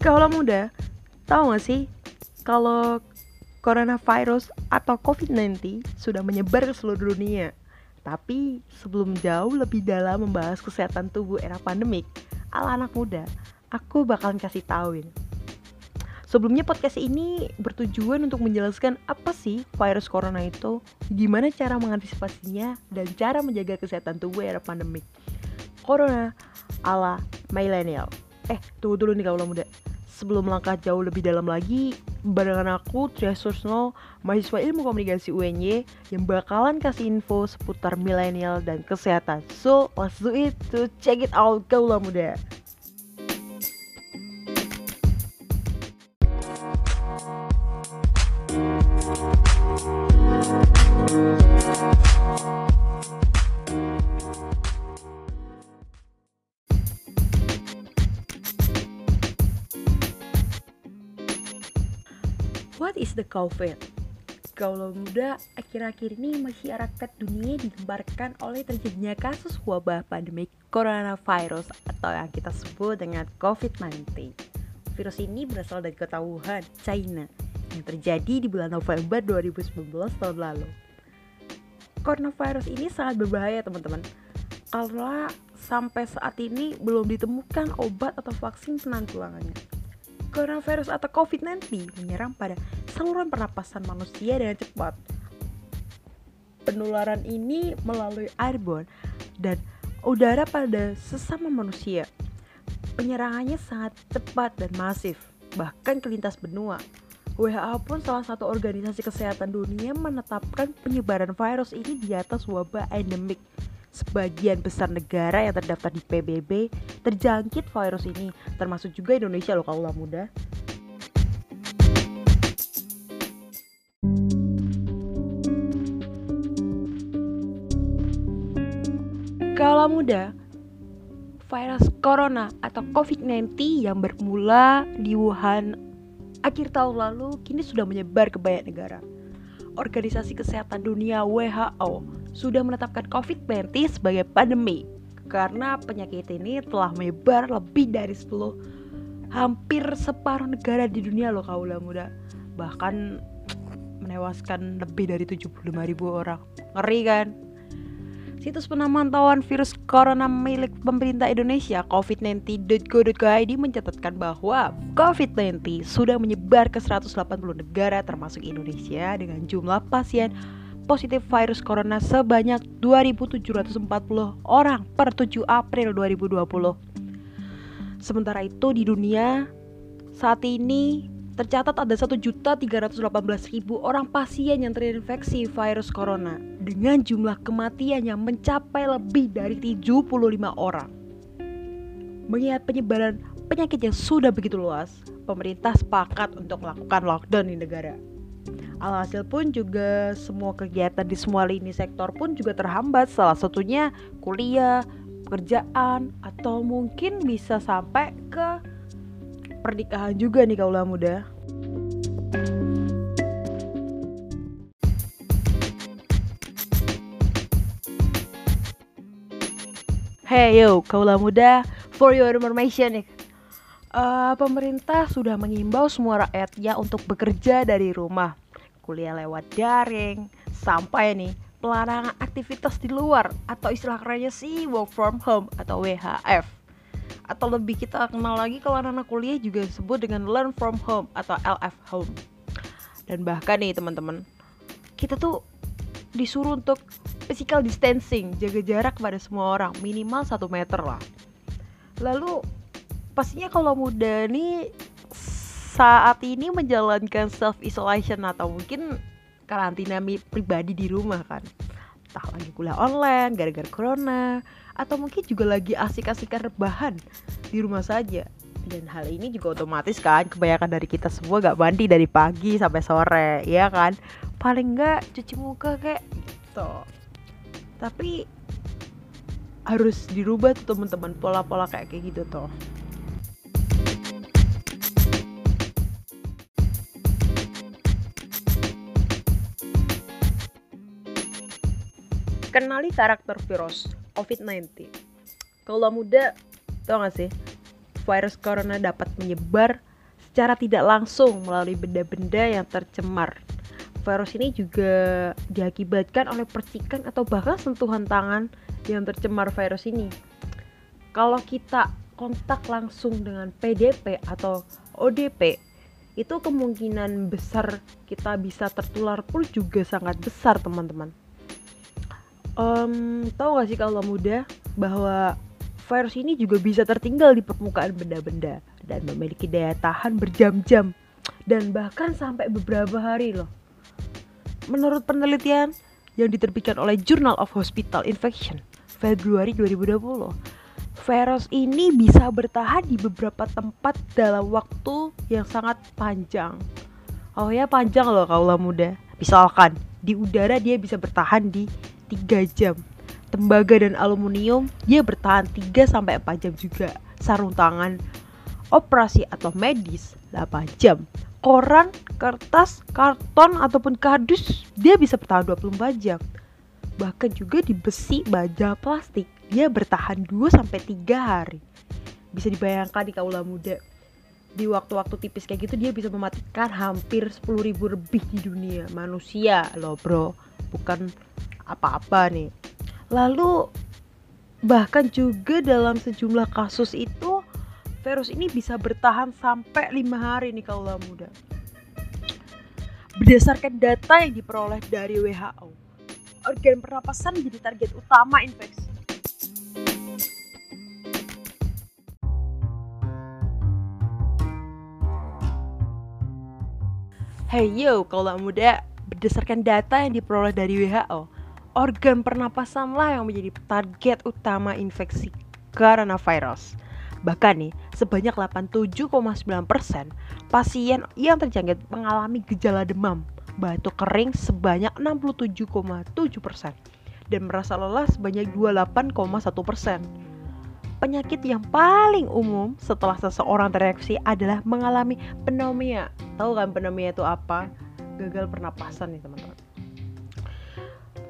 Kaulah muda, tahu gak sih kalau coronavirus atau COVID-19 sudah menyebar ke seluruh dunia. Tapi sebelum jauh lebih dalam membahas kesehatan tubuh era pandemik ala anak muda, aku bakalan kasih tauin. Sebelumnya podcast ini bertujuan untuk menjelaskan apa sih virus corona itu, gimana cara mengantisipasinya, dan cara menjaga kesehatan tubuh era pandemik. Corona ala millennial. Eh, tunggu dulu nih kalau muda sebelum langkah jauh lebih dalam lagi, barengan aku Tria Sursno, mahasiswa ilmu komunikasi UNY yang bakalan kasih info seputar milenial dan kesehatan. So, let's do it to check it out, kaulah muda. The COVID? Kalau muda, akhir-akhir ini masyarakat dunia digembarkan oleh terjadinya kasus wabah pandemi coronavirus atau yang kita sebut dengan COVID-19. Virus ini berasal dari kota Wuhan, China, yang terjadi di bulan November 2019 tahun lalu. Coronavirus ini sangat berbahaya teman-teman, karena sampai saat ini belum ditemukan obat atau vaksin penanggulangannya. Coronavirus atau COVID-19 menyerang pada saluran pernapasan manusia dengan cepat. Penularan ini melalui airborne dan udara pada sesama manusia. Penyerangannya sangat cepat dan masif, bahkan ke lintas benua. WHO pun salah satu organisasi kesehatan dunia menetapkan penyebaran virus ini di atas wabah endemik sebagian besar negara yang terdaftar di PBB terjangkit virus ini, termasuk juga Indonesia loh kalau muda. Kalau muda, virus corona atau COVID-19 yang bermula di Wuhan akhir tahun lalu kini sudah menyebar ke banyak negara. Organisasi Kesehatan Dunia WHO sudah menetapkan COVID-19 sebagai pandemi. Karena penyakit ini telah menyebar lebih dari 10 hampir separuh negara di dunia loh kaula muda. Bahkan menewaskan lebih dari 75 ribu orang. Ngeri kan? Situs pemantauan virus corona milik pemerintah Indonesia covid19.go.id mencatatkan bahwa COVID-19 sudah menyebar ke 180 negara termasuk Indonesia dengan jumlah pasien positif virus corona sebanyak 2.740 orang per 7 April 2020. Sementara itu di dunia saat ini tercatat ada 1.318.000 orang pasien yang terinfeksi virus corona dengan jumlah kematian yang mencapai lebih dari 75 orang. Mengingat penyebaran penyakit yang sudah begitu luas, pemerintah sepakat untuk melakukan lockdown di negara. Alhasil pun juga semua kegiatan di semua lini sektor pun juga terhambat. Salah satunya kuliah, pekerjaan, atau mungkin bisa sampai ke pernikahan juga nih kaulah muda. Hey yo, kaulah muda, for your information nih. Uh, Pemerintah sudah mengimbau semua rakyatnya untuk bekerja dari rumah kuliah lewat daring, sampai nih pelarangan aktivitas di luar atau istilah kerennya sih work from home atau WHF. Atau lebih kita kenal lagi kalau anak-anak kuliah juga disebut dengan learn from home atau LF home. Dan bahkan nih teman-teman, kita tuh disuruh untuk physical distancing, jaga jarak pada semua orang, minimal 1 meter lah. Lalu pastinya kalau muda nih saat ini menjalankan self isolation atau mungkin karantina pribadi di rumah kan? Entah lagi kuliah online gara-gara corona atau mungkin juga lagi asik-asik rebahan di rumah saja. Dan hal ini juga otomatis kan kebanyakan dari kita semua gak mandi dari pagi sampai sore ya kan? Paling enggak cuci muka kayak gitu. Tapi harus dirubah tuh teman-teman pola-pola kayak gitu tuh Kenali karakter virus COVID-19. Kalau muda, tau gak sih? Virus corona dapat menyebar secara tidak langsung melalui benda-benda yang tercemar. Virus ini juga diakibatkan oleh percikan atau bahkan sentuhan tangan yang tercemar virus ini. Kalau kita kontak langsung dengan PDP atau ODP, itu kemungkinan besar kita bisa tertular pun juga sangat besar teman-teman. Um, tahu gak sih kalau muda bahwa virus ini juga bisa tertinggal di permukaan benda-benda dan memiliki daya tahan berjam-jam dan bahkan sampai beberapa hari loh. Menurut penelitian yang diterbitkan oleh Journal of Hospital Infection Februari 2020, virus ini bisa bertahan di beberapa tempat dalam waktu yang sangat panjang. Oh ya panjang loh kaulah muda. Misalkan di udara dia bisa bertahan di 3 jam. Tembaga dan aluminium dia bertahan 3 sampai 4 jam juga. Sarung tangan operasi atau medis 8 jam. Koran, kertas, karton ataupun kardus dia bisa bertahan 24 jam. Bahkan juga di besi, baja, plastik dia bertahan 2 sampai 3 hari. Bisa dibayangkan di kaula muda. Di waktu-waktu tipis kayak gitu dia bisa mematikan hampir 10 ribu lebih di dunia manusia loh bro bukan apa-apa nih. Lalu bahkan juga dalam sejumlah kasus itu virus ini bisa bertahan sampai lima hari nih kaula muda. Berdasarkan data yang diperoleh dari WHO organ pernapasan menjadi target utama infeksi. Hey yo, kalau muda, berdasarkan data yang diperoleh dari WHO, organ pernapasanlah yang menjadi target utama infeksi coronavirus. Bahkan nih, sebanyak 87,9% pasien yang terjangkit mengalami gejala demam, batuk kering sebanyak 67,7% dan merasa lelah sebanyak 28,1% penyakit yang paling umum setelah seseorang terinfeksi adalah mengalami pneumonia. Tahu kan pneumonia itu apa? Gagal pernapasan nih teman-teman.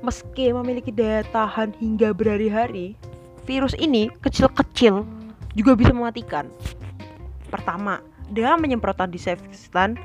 Meski memiliki daya tahan hingga berhari-hari, virus ini kecil-kecil juga bisa mematikan. Pertama, dengan menyemprotkan disinfektan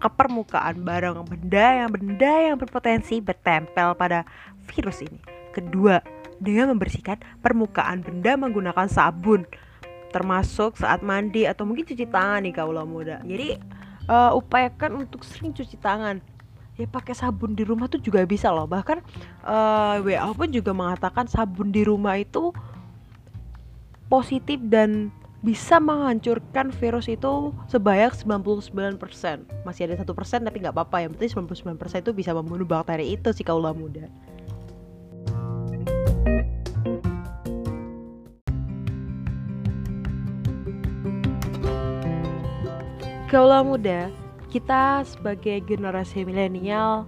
ke permukaan barang benda yang benda yang berpotensi bertempel pada virus ini. Kedua, dengan membersihkan permukaan benda menggunakan sabun termasuk saat mandi atau mungkin cuci tangan nih kaulah muda jadi uh, upayakan untuk sering cuci tangan ya pakai sabun di rumah tuh juga bisa loh. Bahkan uh, eh, WHO pun juga mengatakan sabun di rumah itu positif dan bisa menghancurkan virus itu sebanyak 99% masih ada satu persen tapi nggak apa-apa. Yang penting 99% itu bisa membunuh bakteri itu sih kaulah muda. Kaulah muda, kita sebagai generasi milenial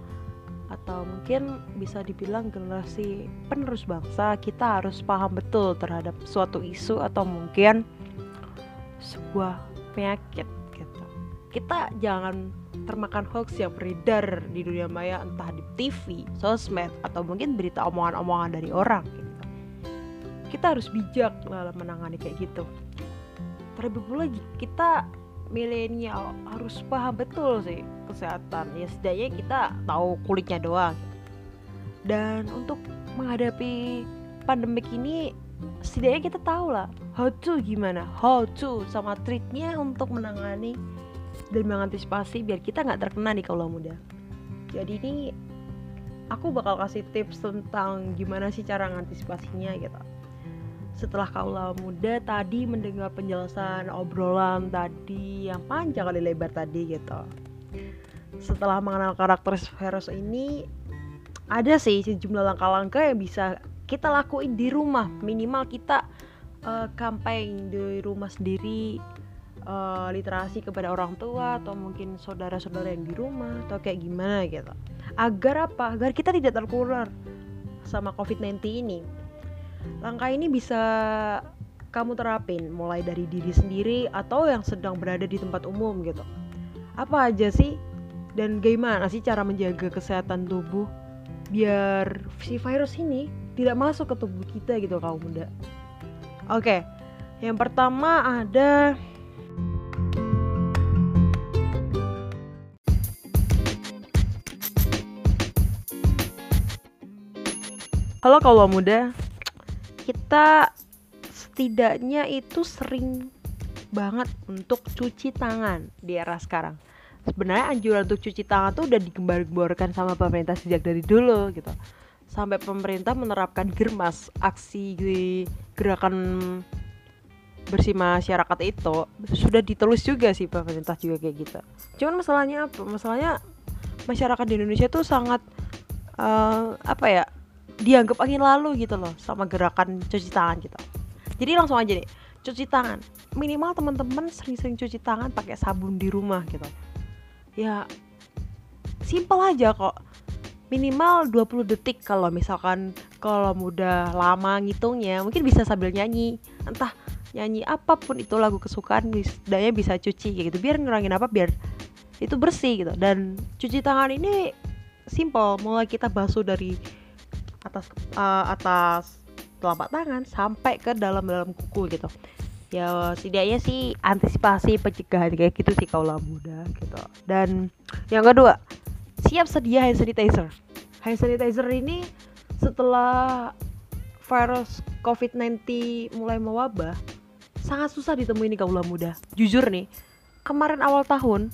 atau mungkin bisa dibilang generasi penerus bangsa, kita harus paham betul terhadap suatu isu atau mungkin sebuah penyakit gitu. Kita jangan termakan hoax yang beredar di dunia maya entah di TV, sosmed atau mungkin berita omongan-omongan dari orang gitu. Kita harus bijak dalam menangani kayak gitu. Terlebih pula kita milenial harus paham betul sih kesehatan. Ya setidaknya kita tahu kulitnya doang. Dan untuk menghadapi pandemik ini setidaknya kita tahu lah how to gimana how to sama triknya untuk menangani dan mengantisipasi biar kita nggak terkena di kalau muda. Jadi ini aku bakal kasih tips tentang gimana sih cara mengantisipasinya gitu setelah kaula muda tadi mendengar penjelasan obrolan tadi yang panjang kali lebar tadi gitu. Setelah mengenal karakter virus ini ada sih sejumlah langkah-langkah yang bisa kita lakuin di rumah. Minimal kita uh, campaign di rumah sendiri uh, literasi kepada orang tua atau mungkin saudara-saudara yang di rumah atau kayak gimana gitu. Agar apa? Agar kita tidak tertular sama covid-19 ini Langkah ini bisa kamu terapin mulai dari diri sendiri atau yang sedang berada di tempat umum gitu. Apa aja sih dan gimana sih cara menjaga kesehatan tubuh biar si virus ini tidak masuk ke tubuh kita gitu kaum muda. Oke, yang pertama ada Halo kalau muda, kita setidaknya itu sering banget untuk cuci tangan di era sekarang. Sebenarnya anjuran untuk cuci tangan tuh udah digembar-gemborkan sama pemerintah sejak dari dulu gitu. Sampai pemerintah menerapkan germas aksi gerakan bersih masyarakat itu sudah ditulis juga sih pemerintah juga kayak gitu. Cuman masalahnya apa? Masalahnya masyarakat di Indonesia tuh sangat uh, apa ya dianggap angin lalu gitu loh sama gerakan cuci tangan gitu jadi langsung aja nih cuci tangan. Minimal teman-teman sering-sering cuci tangan pakai sabun di rumah gitu. Ya simple aja kok. Minimal 20 detik kalau misalkan kalau mudah lama ngitungnya mungkin bisa sambil nyanyi. Entah nyanyi apa pun itu lagu kesukaan daya bisa cuci gitu. Biar ngurangin apa biar itu bersih gitu. Dan cuci tangan ini simple mulai kita basuh dari atas uh, atas telapak tangan sampai ke dalam-dalam kuku gitu. Ya setidaknya sih antisipasi pencegahan kayak gitu sih kaulah muda gitu. Dan yang kedua siap sedia hand sanitizer. Hand sanitizer ini setelah virus COVID-19 mulai mewabah sangat susah ditemuin di kaulah muda. Jujur nih kemarin awal tahun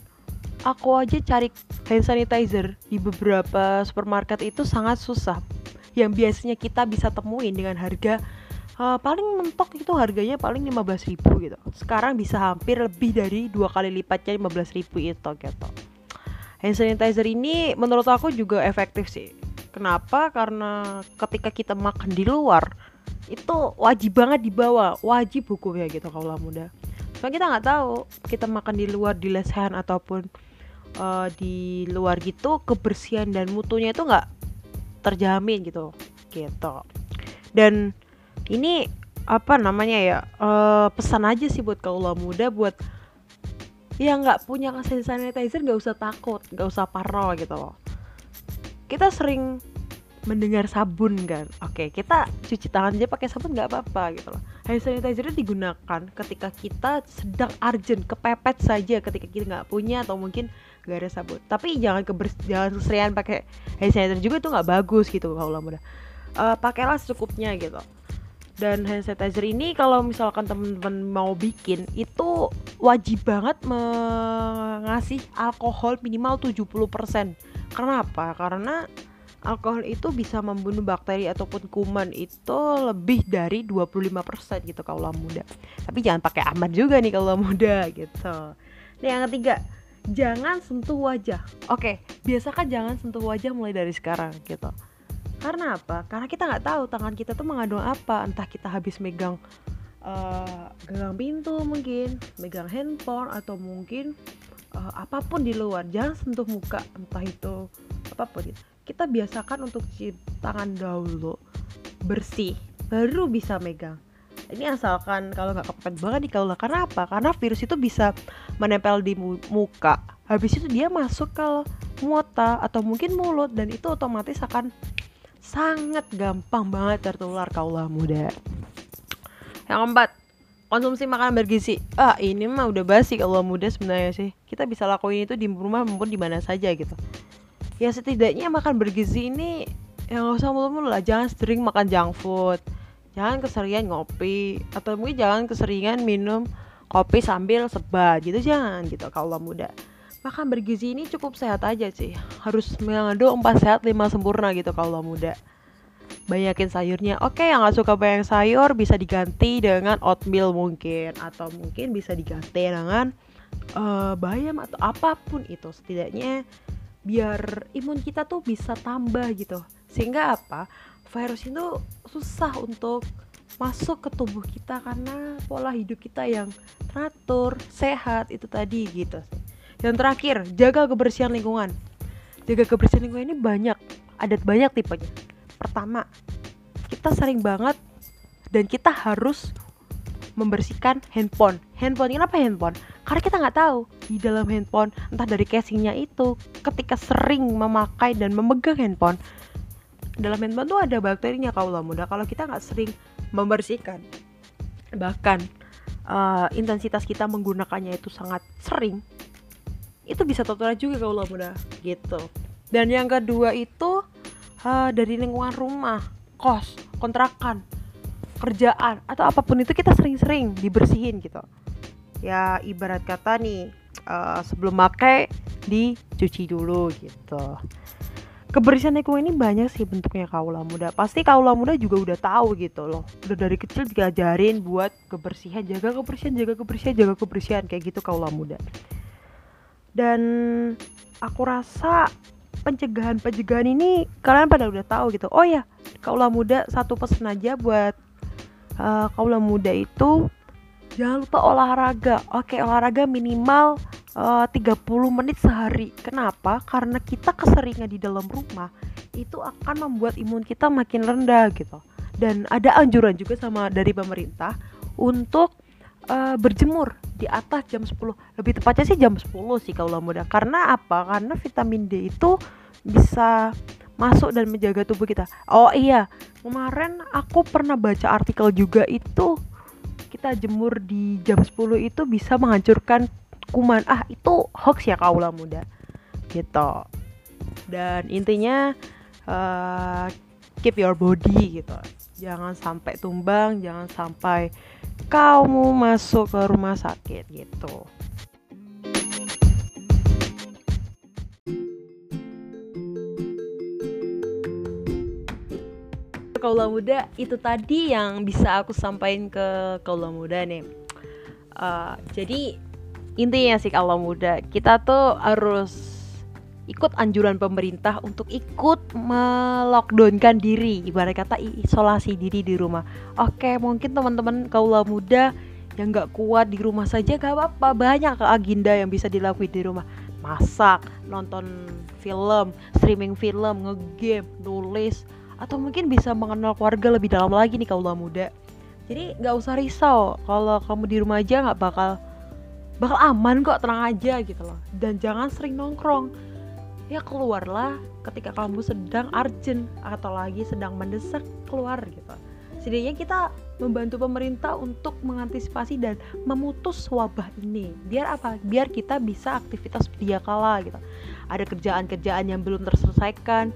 aku aja cari hand sanitizer di beberapa supermarket itu sangat susah yang biasanya kita bisa temuin dengan harga uh, paling mentok itu harganya paling 15.000 gitu. Sekarang bisa hampir lebih dari dua kali lipatnya 15.000 itu gitu. Hand sanitizer ini menurut aku juga efektif sih. Kenapa? Karena ketika kita makan di luar itu wajib banget dibawa. Wajib hukumnya gitu kalau muda. Soalnya kita nggak tahu kita makan di luar di lesehan ataupun uh, di luar gitu kebersihan dan mutunya itu nggak terjamin gitu gitu. Dan ini apa namanya ya uh, pesan aja sih buat kaulah muda buat yang nggak punya hand sanitizer nggak usah takut nggak usah parno gitu loh. Kita sering mendengar sabun kan? Oke kita cuci tangan aja pakai sabun nggak apa-apa gitu loh. Hand sanitizer digunakan ketika kita sedang urgent kepepet saja ketika kita nggak punya atau mungkin gak ada sabun. Tapi jangan kebers jangan keserian pakai hand sanitizer juga itu nggak bagus gitu kalau muda uh, pakailah secukupnya gitu. Dan hand sanitizer ini kalau misalkan teman-teman mau bikin itu wajib banget mengasih alkohol minimal 70% karena apa? karena alkohol itu bisa membunuh bakteri ataupun kuman itu lebih dari 25% gitu kalau muda tapi jangan pakai aman juga nih kalau muda gitu. Nah yang ketiga jangan sentuh wajah. Oke, biasakan jangan sentuh wajah mulai dari sekarang gitu. Karena apa? Karena kita nggak tahu tangan kita tuh mengandung apa. Entah kita habis megang uh, gagang pintu mungkin, megang handphone atau mungkin uh, apa pun di luar. Jangan sentuh muka, entah itu apa pun gitu. Kita biasakan untuk cuci tangan dahulu bersih, baru bisa megang ini asalkan kalau nggak kepepet banget nih kalau karena apa? Karena virus itu bisa menempel di muka. Habis itu dia masuk ke muota atau mungkin mulut dan itu otomatis akan sangat gampang banget tertular kaulah muda. Yang keempat konsumsi makanan bergizi. Ah ini mah udah basi kalau muda sebenarnya sih. Kita bisa lakuin itu di rumah maupun di mana saja gitu. Ya setidaknya makan bergizi ini yang gak usah mulu-mulu lah. Jangan sering makan junk food jangan keseringan ngopi atau mungkin jangan keseringan minum kopi sambil sebat gitu jangan gitu kalau muda. Makan bergizi ini cukup sehat aja sih. Harus mengandung empat sehat lima sempurna gitu kalau muda. Banyakin sayurnya. Oke yang gak suka banyak sayur bisa diganti dengan oatmeal mungkin. Atau mungkin bisa diganti dengan uh, bayam atau apa pun itu. Setidaknya biar imun kita tuh bisa tambah gitu. Sehingga apa virus itu susah untuk masuk ke tubuh kita karena pola hidup kita yang teratur, sehat itu tadi gitu. Yang terakhir, jaga kebersihan lingkungan. Jaga kebersihan lingkungan ini banyak, ada banyak tipenya. Pertama, kita sering banget dan kita harus membersihkan handphone. Handphone kenapa handphone? Karena kita nggak tahu di dalam handphone entah dari casingnya itu ketika sering memakai dan memegang handphone dalam handphone tuh ada bakterinya kaulah muda kalau kita nggak sering membersihkan bahkan uh, intensitas kita menggunakannya itu sangat sering itu bisa tertular juga kaulah muda gitu. Dan yang kedua itu uh, dari lingkungan rumah kos kontrakan kerjaan atau apa pun itu kita sering-sering dibersihin gitu. Ya ibarat kata nih uh, sebelum pakai dicuci dulu gitu kebersihan lingkungan ini banyak sih bentuknya kaula muda. Pasti kaula muda juga udah tahu gitu loh. Udah dari kecil diajarin buat kebersihan jaga kebersihan jaga kebersihan jaga kebersihan kayak gitu kaula muda. Dan aku rasa pencegahan pencegahan ini kalian pada udah tahu gitu. Oh ya kaula muda satu pesan aja buat uh, kaula muda itu jangan lupa olahraga. Oke olahraga minimal uh, 30 menit sehari. Kenapa? Karena kita keseringan di dalam rumah itu akan membuat imun kita makin rendah gitu. Dan ada anjuran juga sama dari pemerintah untuk uh, berjemur di atas jam 10. Lebih tepatnya sih jam 10 sih kalau muda. Karena apa? Karena vitamin D itu bisa masuk dan menjaga tubuh kita. Oh iya, kemarin aku pernah baca artikel juga itu kita jemur di jam 10 itu bisa menghancurkan kuman ah itu hoax ya kaula muda. Gitu. Dan intinya uh, keep your body gitu. Jangan sampai tumbang jangan sampai kamu masuk ke rumah sakit gitu. Kaula muda itu tadi yang bisa aku sampaikan ke kaula muda nih. Uh, jadi intinya sih kalau muda kita tuh harus ikut anjuran pemerintah untuk ikut melockdownkan diri ibarat kata isolasi diri di rumah. Oke mungkin teman-teman kaula muda yang nggak kuat di rumah saja gak apa-apa banyak agenda yang bisa dilakukan di rumah. Masak nonton film streaming film ngegame nulis atau mungkin bisa mengenal keluarga lebih dalam lagi nih kaula muda. Jadi nggak usah risau kalau kamu di rumah aja nggak bakal bakal aman kok tenang aja gitu loh. Dan jangan sering nongkrong. Ya keluarlah ketika kamu sedang urgent atau lagi sedang mendesak keluar gitu. Setidaknya kita membantu pemerintah untuk mengantisipasi dan memutus wabah ini. Biar apa? Biar kita bisa aktivitas dia kala gitu. Ada kerjaan-kerjaan yang belum terselesaikan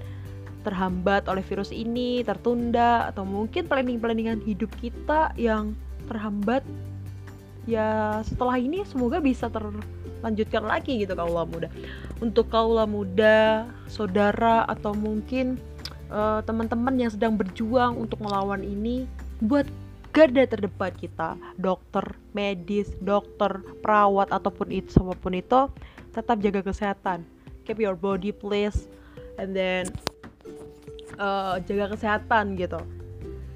terhambat oleh virus ini tertunda atau mungkin planning-planningan hidup kita yang terhambat ya setelah ini semoga bisa terlanjutkan lagi gitu kaula muda. Untuk kaula muda saudara atau mungkin uh, teman-teman yang sedang berjuang untuk melawan ini buat garda terdepan kita dokter medis dokter perawat ataupun itu apa pun itu tetap jaga kesehatan. Keep your body please and then uh, jaga kesehatan gitu.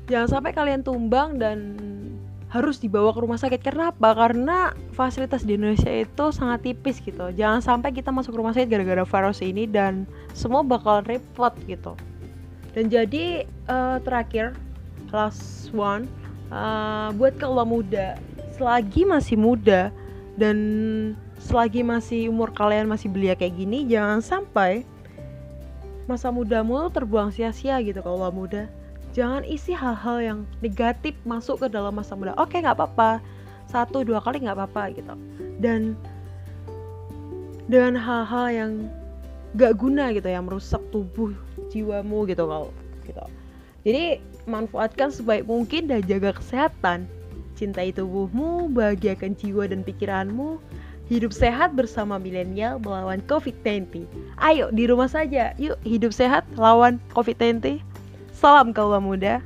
Jangan sampai kalian tumbang dan harus dibawa ke rumah sakit karena apa? Karena fasilitas di Indonesia itu sangat tipis gitu. Jangan sampai kita masuk rumah sakit gara-gara virus ini dan semua bakal repot gitu. Dan jadi uh, terakhir last one uh, buat kalau muda, selagi masih muda dan selagi masih umur kalian masih belia kayak gini, jangan sampai masa mudamu terbuang sia-sia gitu kalau muda jangan isi hal-hal yang negatif masuk ke dalam masa muda. Oke nggak apa-apa. Satu dua kali nggak apa-apa gitu. Dan dengan hal-hal yang gak guna gitu yang merusak tubuh jiwamu gitu kalau gitu. Jadi manfaatkan sebaik mungkin dan jaga kesehatan. Cintai tubuhmu bahagiakan jiwa dan pikiranmu. Hidup sehat bersama milenial melawan COVID-19 ayo di rumah saja. Yuk hidup sehat lawan COVID-19 Salam kaula muda.